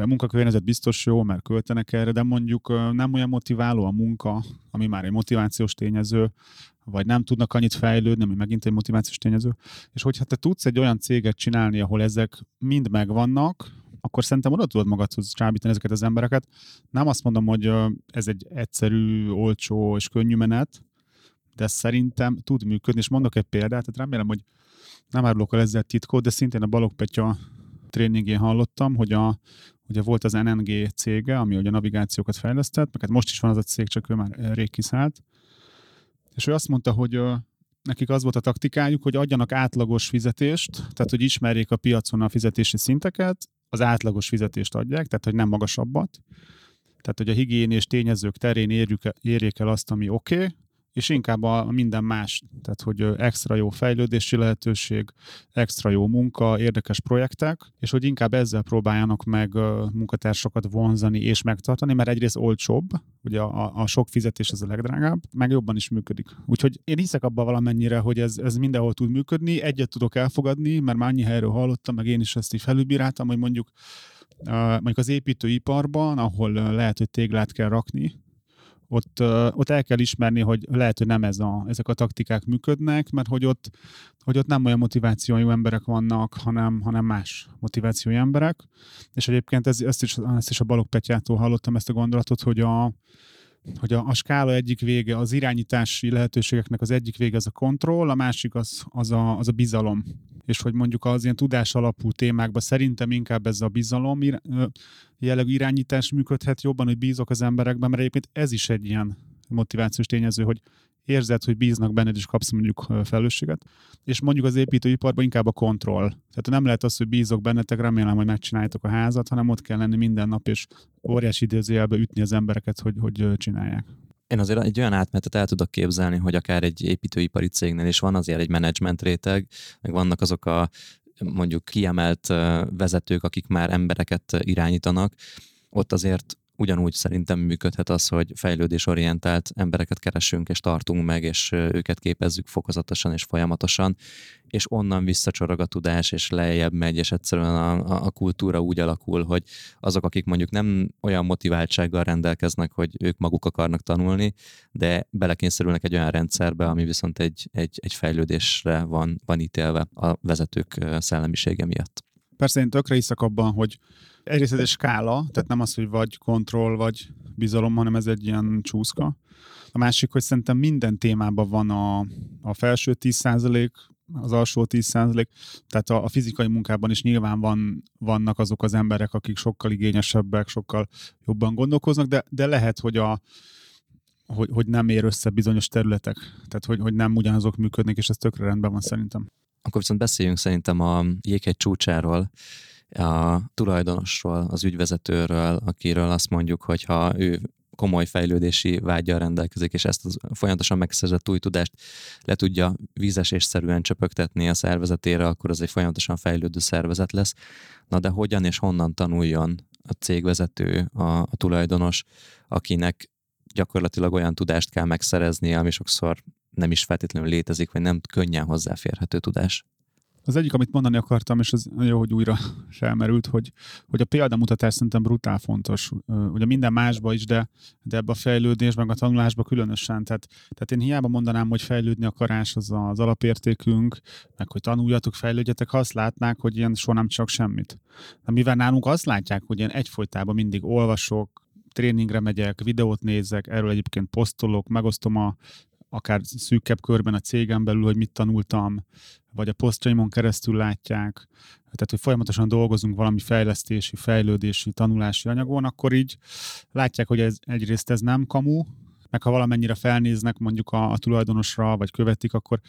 a munkakörnyezet biztos jó, mert költenek erre, de mondjuk nem olyan motiváló a munka, ami már egy motivációs tényező, vagy nem tudnak annyit fejlődni, ami megint egy motivációs tényező. És hogyha te tudsz egy olyan céget csinálni, ahol ezek mind megvannak, akkor szerintem oda tudod magadhoz csábítani ezeket az embereket. Nem azt mondom, hogy ez egy egyszerű, olcsó és könnyű menet, de szerintem tud működni, és mondok egy példát, tehát remélem, hogy nem árulok el ezzel titkot, de szintén a Balog Petya tréningén hallottam, hogy a, ugye volt az NNG cége, ami ugye a navigációkat fejlesztett, meg hát most is van az a cég, csak ő már rég kiszállt, és ő azt mondta, hogy nekik az volt a taktikájuk, hogy adjanak átlagos fizetést, tehát hogy ismerjék a piacon a fizetési szinteket, az átlagos fizetést adják, tehát hogy nem magasabbat. Tehát, hogy a higiénés tényezők terén érjük, érjék el azt, ami oké, okay, és inkább a minden más, tehát hogy extra jó fejlődési lehetőség, extra jó munka, érdekes projektek, és hogy inkább ezzel próbáljanak meg munkatársakat vonzani és megtartani, mert egyrészt olcsóbb, ugye a, a sok fizetés az a legdrágább, meg jobban is működik. Úgyhogy én hiszek abban valamennyire, hogy ez, ez mindenhol tud működni, egyet tudok elfogadni, mert már annyi helyről hallottam, meg én is ezt így felülbíráltam, hogy mondjuk mondjuk az építőiparban, ahol lehet, hogy téglát kell rakni, ott, ott el kell ismerni, hogy lehet, hogy nem ez a, ezek a taktikák működnek, mert hogy ott, hogy ott nem olyan motivációjú emberek vannak, hanem, hanem más motivációjú emberek. És egyébként ez, ezt, is, ezt is a Balog Petyától hallottam ezt a gondolatot, hogy a, hogy a, a skála egyik vége, az irányítási lehetőségeknek az egyik vége az a kontroll, a másik az, az, a, az a bizalom. És hogy mondjuk az ilyen tudás alapú témákban szerintem inkább ez a bizalom jellegű irányítás működhet jobban, hogy bízok az emberekben, mert egyébként ez is egy ilyen motivációs tényező, hogy érzed, hogy bíznak benned, és kapsz mondjuk felelősséget. És mondjuk az építőiparban inkább a kontroll. Tehát nem lehet az, hogy bízok bennetek, remélem, hogy megcsináljátok a házat, hanem ott kell lenni minden nap, és óriási időzőjelbe ütni az embereket, hogy, hogy csinálják. Én azért egy olyan átmenetet el tudok képzelni, hogy akár egy építőipari cégnél is van azért egy menedzsment réteg, meg vannak azok a mondjuk kiemelt vezetők, akik már embereket irányítanak, ott azért ugyanúgy szerintem működhet az, hogy fejlődésorientált embereket keresünk és tartunk meg, és őket képezzük fokozatosan és folyamatosan, és onnan visszacsorog a tudás, és lejjebb megy, és egyszerűen a, a kultúra úgy alakul, hogy azok, akik mondjuk nem olyan motiváltsággal rendelkeznek, hogy ők maguk akarnak tanulni, de belekényszerülnek egy olyan rendszerbe, ami viszont egy, egy, egy fejlődésre van, van ítélve a vezetők szellemisége miatt. Persze én tökre hiszek abban, hogy egyrészt ez egy skála, tehát nem az, hogy vagy kontroll, vagy bizalom, hanem ez egy ilyen csúszka. A másik, hogy szerintem minden témában van a, a felső 10%, az alsó 10%, tehát a, a fizikai munkában is nyilván van, vannak azok az emberek, akik sokkal igényesebbek, sokkal jobban gondolkoznak, de, de lehet, hogy a, hogy, hogy nem ér össze bizonyos területek, tehát hogy, hogy nem ugyanazok működnek, és ez tökre rendben van szerintem. Akkor viszont beszéljünk szerintem a jéghegy csúcsáról, a tulajdonosról, az ügyvezetőről, akiről azt mondjuk, hogy ha ő komoly fejlődési vágyal rendelkezik, és ezt a folyamatosan megszerzett új tudást le tudja vízesésszerűen csöpögtetni a szervezetére, akkor az egy folyamatosan fejlődő szervezet lesz. Na de hogyan és honnan tanuljon a cégvezető, a, a tulajdonos, akinek gyakorlatilag olyan tudást kell megszerezni, ami sokszor nem is feltétlenül létezik, vagy nem könnyen hozzáférhető tudás. Az egyik, amit mondani akartam, és az jó, hogy újra *laughs* felmerült, hogy, hogy a példamutatás szerintem brutál fontos. Ugye minden másba is, de, de ebbe a fejlődésben, a tanulásba különösen. Tehát, tehát én hiába mondanám, hogy fejlődni akarás az az alapértékünk, meg hogy tanuljatok, fejlődjetek, ha azt látnák, hogy ilyen soha nem csak semmit. De mivel nálunk azt látják, hogy ilyen egyfolytában mindig olvasok, tréningre megyek, videót nézek, erről egyébként posztolok, megosztom a akár szűkebb körben a cégem belül, hogy mit tanultam, vagy a posztjaimon keresztül látják, tehát hogy folyamatosan dolgozunk valami fejlesztési, fejlődési, tanulási anyagon, akkor így látják, hogy ez egyrészt ez nem kamu, meg ha valamennyire felnéznek mondjuk a, a tulajdonosra, vagy követik, akkor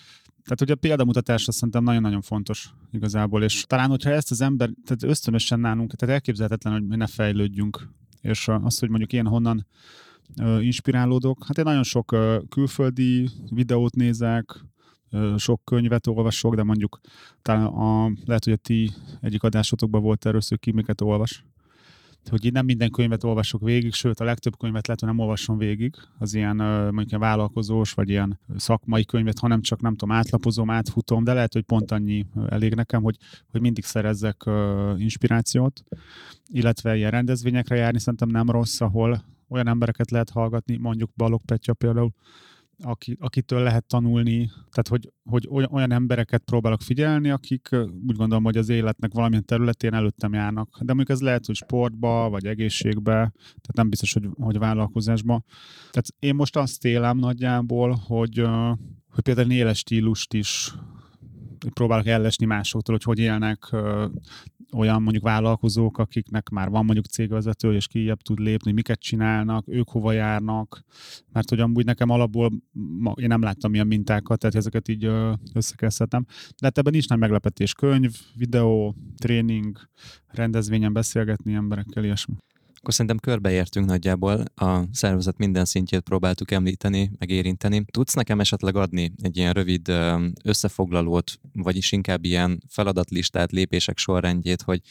tehát hogy a példamutatás azt szerintem nagyon-nagyon fontos igazából, és talán, hogyha ezt az ember, tehát ösztönösen nálunk, tehát elképzelhetetlen, hogy ne fejlődjünk, és az, hogy mondjuk én honnan inspirálódok. Hát én nagyon sok külföldi videót nézek, sok könyvet olvasok, de mondjuk talán a, lehet, hogy a ti egyik adásotokban volt először ki, miket olvas. Hogy én nem minden könyvet olvasok végig, sőt a legtöbb könyvet lehet, hogy nem olvasom végig, az ilyen mondjuk ilyen vállalkozós, vagy ilyen szakmai könyvet, hanem csak nem tudom, átlapozom, átfutom, de lehet, hogy pont annyi elég nekem, hogy, hogy mindig szerezzek inspirációt, illetve ilyen rendezvényekre járni szerintem nem rossz, ahol olyan embereket lehet hallgatni, mondjuk Balog Petya például, aki, akitől lehet tanulni, tehát hogy, hogy olyan embereket próbálok figyelni, akik úgy gondolom, hogy az életnek valamilyen területén előttem járnak. De mondjuk ez lehet, hogy sportba, vagy egészségbe, tehát nem biztos, hogy, hogy vállalkozásba. Tehát én most azt élem nagyjából, hogy, hogy például éles stílust is próbálok ellesni másoktól, hogy hogy élnek olyan mondjuk vállalkozók, akiknek már van mondjuk cégvezető, és kijebb tud lépni, miket csinálnak, ők hova járnak, mert hogy amúgy nekem alapból én nem láttam ilyen mintákat, tehát ezeket így összekezdhetem. De hát ebben is nagy meglepetés. Könyv, videó, tréning, rendezvényen beszélgetni emberekkel, ilyesmi akkor szerintem körbeértünk nagyjából, a szervezet minden szintjét próbáltuk említeni, megérinteni. Tudsz nekem esetleg adni egy ilyen rövid összefoglalót, vagyis inkább ilyen feladatlistát, lépések sorrendjét, hogy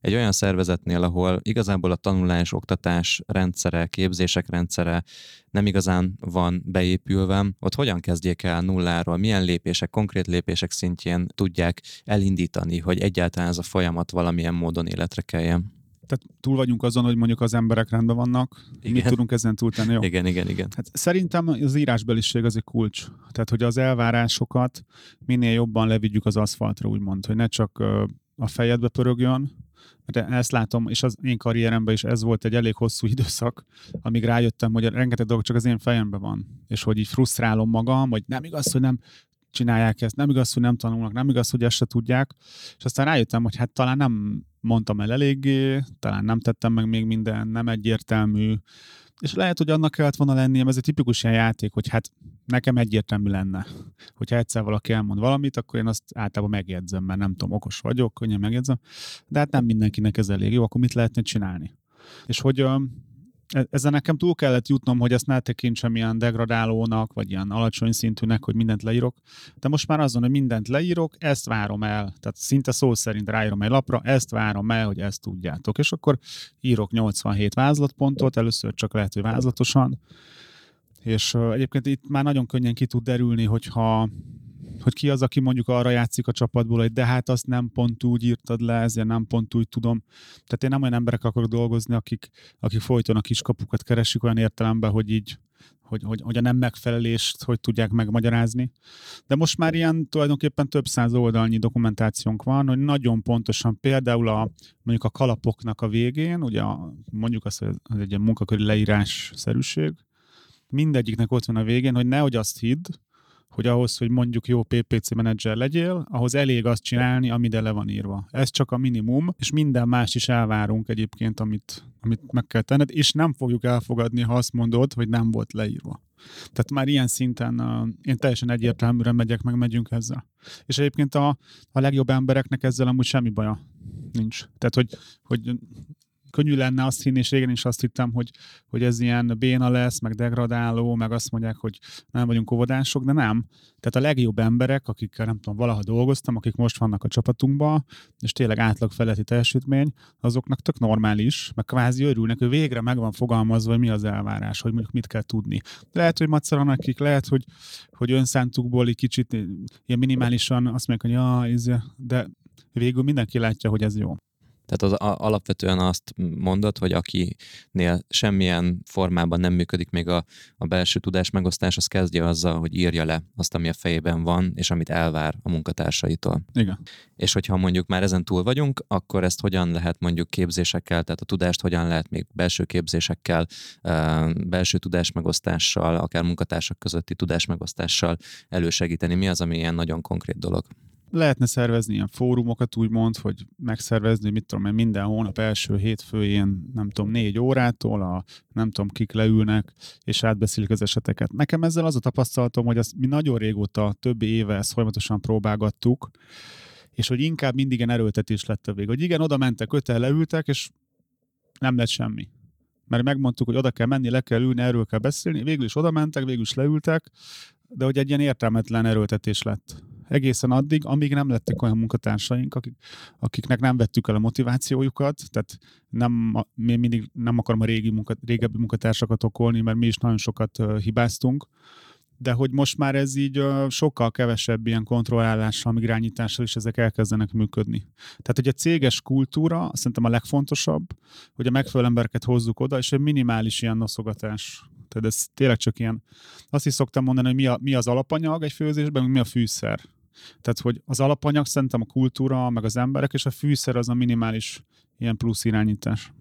egy olyan szervezetnél, ahol igazából a tanulás, oktatás rendszere, képzések rendszere nem igazán van beépülve, ott hogyan kezdjék el nulláról, milyen lépések, konkrét lépések szintjén tudják elindítani, hogy egyáltalán ez a folyamat valamilyen módon életre keljen? Tehát túl vagyunk azon, hogy mondjuk az emberek rendben vannak, igen. mit tudunk ezen túltenni, jó? Igen, igen, igen. Hát szerintem az írásbeliség az egy kulcs. Tehát, hogy az elvárásokat minél jobban levigyük az aszfaltra, úgymond, hogy ne csak a fejedbe pörögjön, de ezt látom, és az én karrieremben is ez volt egy elég hosszú *laughs* időszak, amíg rájöttem, hogy rengeteg dolog csak az én fejemben van, és hogy így frusztrálom magam, hogy nem igaz, hogy nem csinálják ezt, nem igaz, hogy nem tanulnak, nem igaz, hogy ezt se tudják, és aztán rájöttem, hogy hát talán nem mondtam el eléggé, talán nem tettem meg még minden, nem egyértelmű, és lehet, hogy annak kellett volna lennie, ez egy tipikus ilyen játék, hogy hát nekem egyértelmű lenne. Hogyha egyszer valaki elmond valamit, akkor én azt általában megjegyzem, mert nem tudom, okos vagyok, könnyen megjegyzem, de hát nem mindenkinek ez elég jó, akkor mit lehetne csinálni? És hogy E, ezzel nekem túl kellett jutnom, hogy ezt ne tekintsem ilyen degradálónak, vagy ilyen alacsony szintűnek, hogy mindent leírok. De most már azon, hogy mindent leírok, ezt várom el. Tehát szinte szó szerint ráírom egy lapra, ezt várom el, hogy ezt tudjátok. És akkor írok 87 vázlatpontot, először csak lehet, hogy vázlatosan. És egyébként itt már nagyon könnyen ki tud derülni, hogyha hogy ki az, aki mondjuk arra játszik a csapatból, hogy de hát azt nem pont úgy írtad le, ezért nem pont úgy tudom. Tehát én nem olyan emberek akarok dolgozni, akik, akik folyton a kiskapukat keresik olyan értelemben, hogy így hogy, hogy, hogy a nem megfelelést hogy tudják megmagyarázni. De most már ilyen tulajdonképpen több száz oldalnyi dokumentációnk van, hogy nagyon pontosan például a, mondjuk a kalapoknak a végén, ugye a, mondjuk azt, hogy ez egy munkaköri leírás szerűség, mindegyiknek ott van a végén, hogy nehogy azt hidd, hogy ahhoz, hogy mondjuk jó PPC menedzser legyél, ahhoz elég azt csinálni, ami le van írva. Ez csak a minimum, és minden más is elvárunk egyébként, amit, amit meg kell tenned, és nem fogjuk elfogadni, ha azt mondod, hogy nem volt leírva. Tehát már ilyen szinten uh, én teljesen egyértelműen megyek, meg megyünk ezzel. És egyébként a, a legjobb embereknek ezzel amúgy semmi baja nincs. Tehát, hogy, hogy könnyű lenne azt hinni, és régen is azt hittem, hogy, hogy ez ilyen béna lesz, meg degradáló, meg azt mondják, hogy nem vagyunk óvodások, de nem. Tehát a legjobb emberek, akikkel nem tudom, valaha dolgoztam, akik most vannak a csapatunkban, és tényleg átlag feletti teljesítmény, azoknak tök normális, meg kvázi örülnek, hogy végre meg van fogalmazva, hogy mi az elvárás, hogy mondjuk mit kell tudni. Lehet, hogy maceranak nekik, lehet, hogy, hogy önszántukból egy kicsit ilyen minimálisan azt mondják, hogy ja, de végül mindenki látja, hogy ez jó. Tehát az a, alapvetően azt mondod, hogy akinél semmilyen formában nem működik még a, a belső tudás megosztás, az kezdje azzal, hogy írja le azt, ami a fejében van, és amit elvár a munkatársaitól. Igen. És hogyha mondjuk már ezen túl vagyunk, akkor ezt hogyan lehet mondjuk képzésekkel, tehát a tudást hogyan lehet még belső képzésekkel, belső tudásmegosztással, akár munkatársak közötti tudásmegosztással elősegíteni? Mi az, ami ilyen nagyon konkrét dolog? Lehetne szervezni ilyen fórumokat, úgymond, hogy megszervezni, mit tudom én, minden hónap első hétfőjén, nem tudom, négy órától, a nem tudom, kik leülnek, és átbeszélik az eseteket. Nekem ezzel az a tapasztalatom, hogy ezt mi nagyon régóta, több éve ezt folyamatosan próbálgattuk, és hogy inkább mindig ilyen erőltetés lett a vég. Hogy igen, oda mentek, öten leültek, és nem lett semmi. Mert megmondtuk, hogy oda kell menni, le kell ülni, erről kell beszélni, végül is oda mentek, végül is leültek, de hogy egy ilyen értelmetlen erőltetés lett egészen addig, amíg nem lettek olyan munkatársaink, akik, akiknek nem vettük el a motivációjukat, tehát nem, mi mindig nem akarom a régi munka, régebbi munkatársakat okolni, mert mi is nagyon sokat hibáztunk, de hogy most már ez így sokkal kevesebb ilyen kontrollálással, irányítással is ezek elkezdenek működni. Tehát, hogy a céges kultúra, szerintem a legfontosabb, hogy a megfelelő embereket hozzuk oda, és egy minimális ilyen noszogatás. Tehát ez tényleg csak ilyen, azt is szoktam mondani, hogy mi, a, mi az alapanyag egy főzésben, mi a fűszer. Tehát, hogy az alapanyag szerintem a kultúra, meg az emberek, és a fűszer az a minimális ilyen plusz irányítás.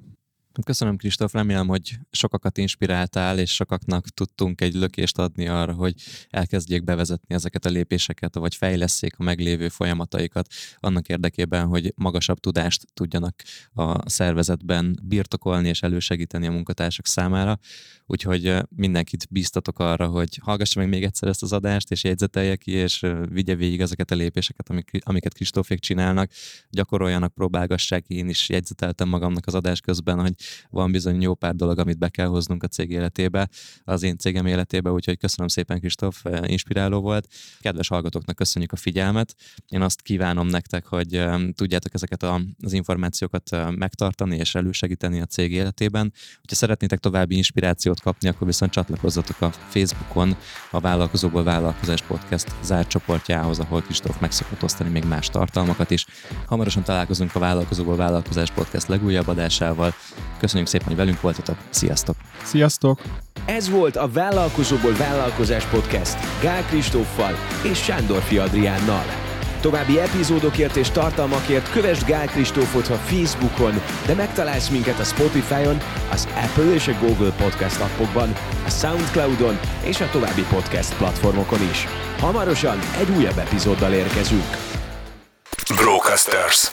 Köszönöm, Kristóf, remélem, hogy sokakat inspiráltál, és sokaknak tudtunk egy lökést adni arra, hogy elkezdjék bevezetni ezeket a lépéseket, vagy fejleszék a meglévő folyamataikat annak érdekében, hogy magasabb tudást tudjanak a szervezetben birtokolni és elősegíteni a munkatársak számára. Úgyhogy mindenkit bíztatok arra, hogy hallgassa meg még egyszer ezt az adást, és jegyzetelje ki, és vigye végig ezeket a lépéseket, amik, amiket Kristófék csinálnak, gyakoroljanak, próbálgassák. Én is jegyzeteltem magamnak az adás közben, hogy van bizony jó pár dolog, amit be kell hoznunk a cég életébe, az én cégem életébe, úgyhogy köszönöm szépen, Kristóf, inspiráló volt. Kedves hallgatóknak köszönjük a figyelmet. Én azt kívánom nektek, hogy tudjátok ezeket az információkat megtartani és elősegíteni a cég életében. Ha szeretnétek további inspirációt kapni, akkor viszont csatlakozzatok a Facebookon a Vállalkozóból Vállalkozás Podcast zárt csoportjához, ahol Kristóf meg szokott osztani még más tartalmakat is. Hamarosan találkozunk a Vállalkozóból Vállalkozás Podcast legújabb adásával. Köszönjük szépen, hogy velünk voltatok. Sziasztok! Sziasztok! Ez volt a Vállalkozóból Vállalkozás Podcast Gál Kristóffal és Sándor Adriánnal. További epizódokért és tartalmakért kövess Gál Kristófot a Facebookon, de megtalálsz minket a Spotify-on, az Apple és a Google Podcast appokban, a Soundcloud-on és a további podcast platformokon is. Hamarosan egy újabb epizóddal érkezünk. Brocasters.